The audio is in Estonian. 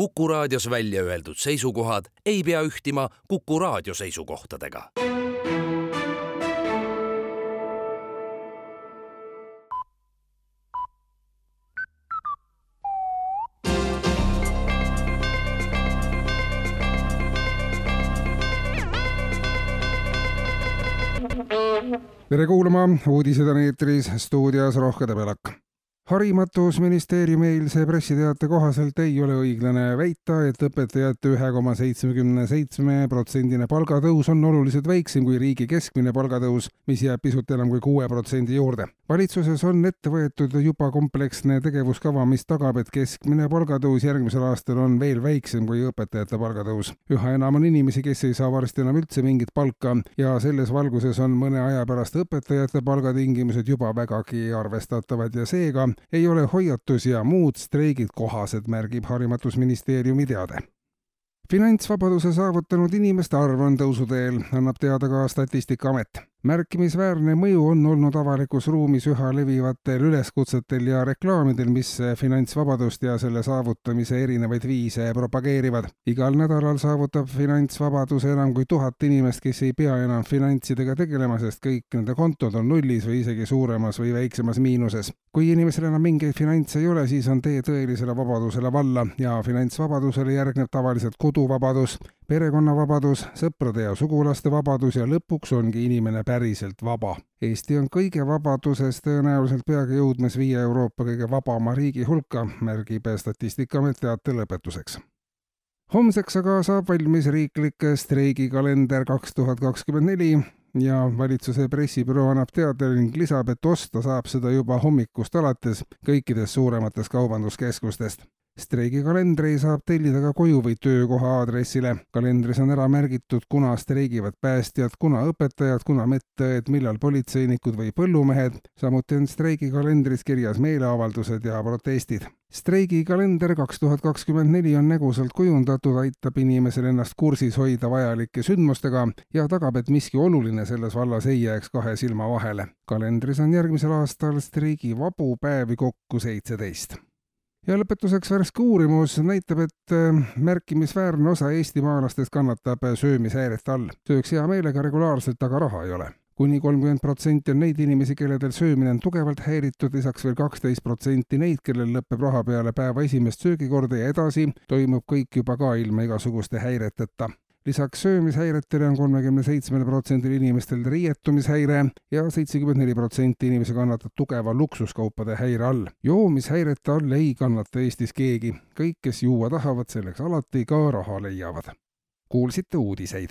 Kuku raadios välja öeldud seisukohad ei pea ühtima Kuku raadio seisukohtadega. tere kuulama, uudised on eetris, stuudios Rohke Debelak harimatus ministeeriumi eilse pressiteate kohaselt ei ole õiglane väita, et õpetajate ühe koma seitsmekümne seitsme protsendine palgatõus on oluliselt väiksem kui riigi keskmine palgatõus, mis jääb pisut enam kui kuue protsendi juurde. valitsuses on ette võetud juba kompleksne tegevuskava, mis tagab, et keskmine palgatõus järgmisel aastal on veel väiksem kui õpetajate palgatõus. üha enam on inimesi, kes ei saa varsti enam üldse mingit palka ja selles valguses on mõne aja pärast õpetajate palgatingimused juba vägagi arvestatavad ja seega ei ole hoiatus ja muud streigid kohased, märgib Harimatusministeeriumi teade. finantsvabaduse saavutanud inimeste arv on tõusuteel, annab teada ka Statistikaamet märkimisväärne mõju on olnud avalikus ruumis üha levivatel üleskutsetel ja reklaamidel, mis finantsvabadust ja selle saavutamise erinevaid viise propageerivad. igal nädalal saavutab finantsvabaduse enam kui tuhat inimest, kes ei pea enam finantsidega tegelema, sest kõik nende kontod on nullis või isegi suuremas või väiksemas miinuses. kui inimesel enam mingeid finantse ei ole, siis on tee tõelisele vabadusele valla ja finantsvabadusele järgneb tavaliselt koduvabadus, perekonnavabadus, sõprade ja sugulaste vabadus ja lõpuks ongi inimene päriselt vaba. Eesti on kõige vabaduses tõenäoliselt peagi jõudmas viie Euroopa kõige vabama riigi hulka, märgib Statistikaamet teate lõpetuseks homseks aga saab valmis riiklik streigikalender kaks tuhat kakskümmend neli ja valitsuse pressibüroo annab teada ning lisab, et osta saab seda juba hommikust alates kõikidest suurematest kaubanduskeskustest streigikalendri saab tellida ka koju või töökoha aadressile. kalendris on ära märgitud, kuna streigivad päästjad, kuna õpetajad, kuna medõed, millal politseinikud või põllumehed. samuti on streigikalendris kirjas meeleavaldused ja protestid. streigikalender kaks tuhat kakskümmend neli on nägusalt kujundatud, aitab inimesel ennast kursis hoida vajalike sündmustega ja tagab, et miski oluline selles vallas ei jääks kahe silma vahele. kalendris on järgmisel aastal streigivabu päevi kokku seitseteist ja lõpetuseks värske uurimus näitab, et äh, märkimisväärne osa eestimaalastest kannatab äh, söömishäirete all. sööks hea meelega regulaarselt, aga raha ei ole kuni kolmkümmend protsenti on neid inimesi, kelledel söömine on tugevalt häiritud, lisaks veel kaksteist protsenti neid, kellel lõpeb raha peale päeva esimest söögikorda ja edasi toimub kõik juba ka ilma igasuguste häireteta lisaks söömishäiretele on kolmekümne seitsmel protsendil inimestel riietumishäire ja seitsekümmend neli protsenti inimesi kannatab tugeva luksuskaupade häire all. joomishäirete all ei kannata Eestis keegi, kõik, kes juua tahavad, selleks alati ka raha leiavad. kuulsite uudiseid